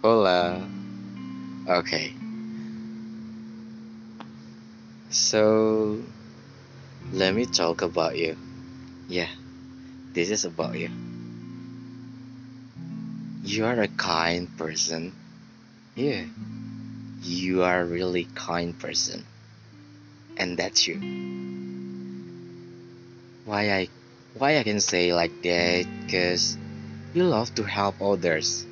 Hola. Okay. So, let me talk about you. Yeah, this is about you. You are a kind person. Yeah, you are a really kind person. And that's you. Why I why I can say like that cuz you love to help others.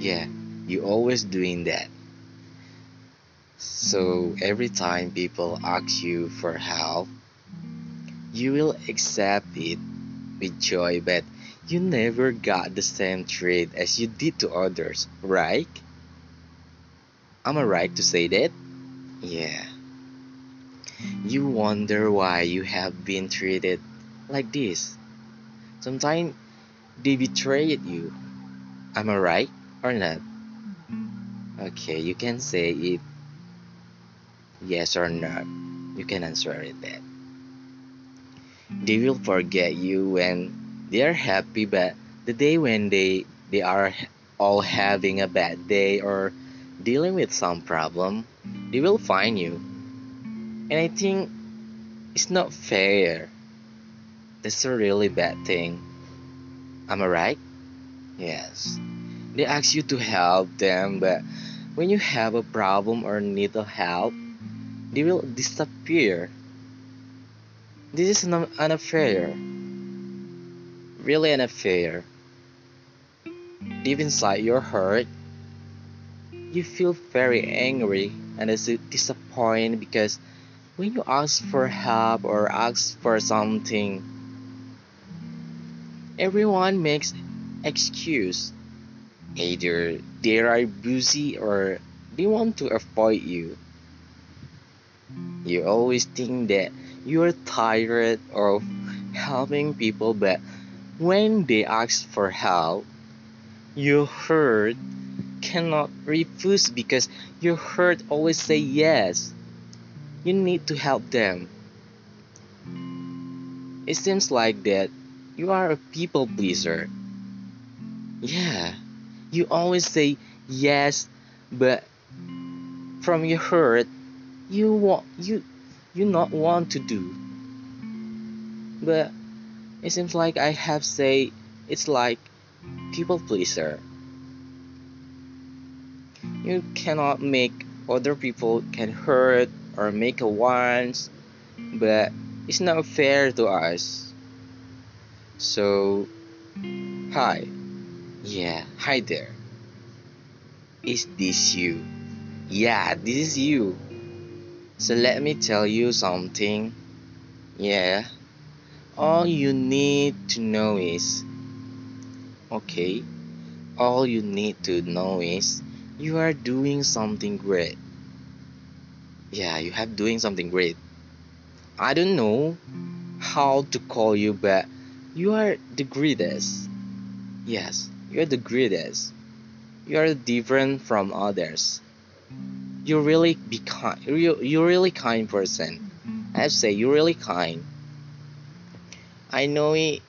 Yeah, you always doing that. So every time people ask you for help, you will accept it with joy, but you never got the same treat as you did to others, right? Am I right to say that? Yeah. You wonder why you have been treated like this. Sometimes they betrayed you. Am I right or not? Okay, you can say it yes or not. You can answer it that. They will forget you when they are happy, but the day when they they are all having a bad day or dealing with some problem, they will find you. And I think it's not fair. That's a really bad thing. Am I right? Yes. They ask you to help them, but when you have a problem or need help, they will disappear. This is an unfair. Really unfair. Deep inside your heart, you feel very angry and disappointed because when you ask for help or ask for something, everyone makes excuse Either they are busy or they want to avoid you. You always think that you are tired of helping people, but when they ask for help, your heart cannot refuse because your heart always say yes. You need to help them. It seems like that you are a people pleaser. Yeah, you always say yes but from your heart you want you you not want to do. But it seems like i have say it's like people pleaser. You cannot make other people can hurt or make a once but it's not fair to us. So hi yeah, hi there. Is this you? Yeah, this is you. So let me tell you something. Yeah, all you need to know is okay, all you need to know is you are doing something great. Yeah, you have doing something great. I don't know how to call you, but you are the greatest. Yes, you're the greatest. You're different from others. You're really be kind. You're, you're really kind person. I say you're really kind. I know it.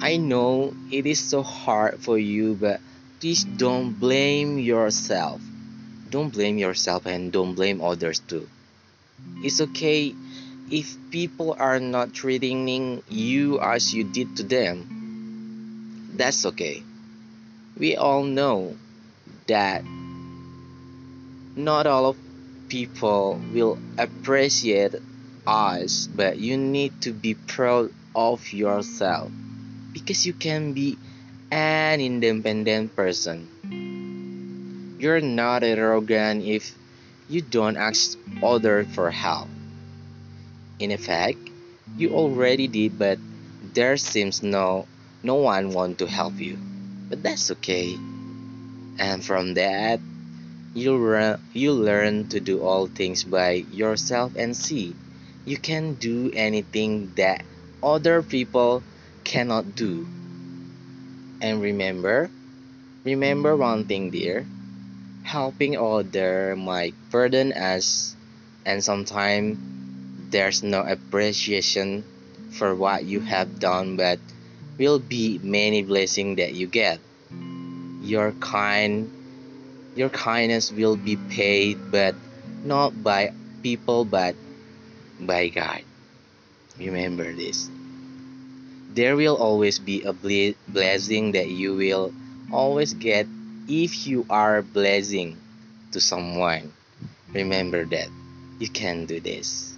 I know it is so hard for you, but please don't blame yourself. Don't blame yourself and don't blame others too. It's okay if people are not treating you as you did to them that's okay. We all know that not all of people will appreciate us, but you need to be proud of yourself because you can be an independent person. You're not arrogant if you don't ask others for help. In effect, you already did, but there seems no no one want to help you. But that's okay. And from that, you learn you learn to do all things by yourself and see you can do anything that other people cannot do. And remember, remember one thing dear, helping other might burden us and sometimes there's no appreciation for what you have done but will be many blessing that you get. Your kind your kindness will be paid but not by people but by God. Remember this. There will always be a ble- blessing that you will always get if you are blessing to someone. Remember that. You can do this.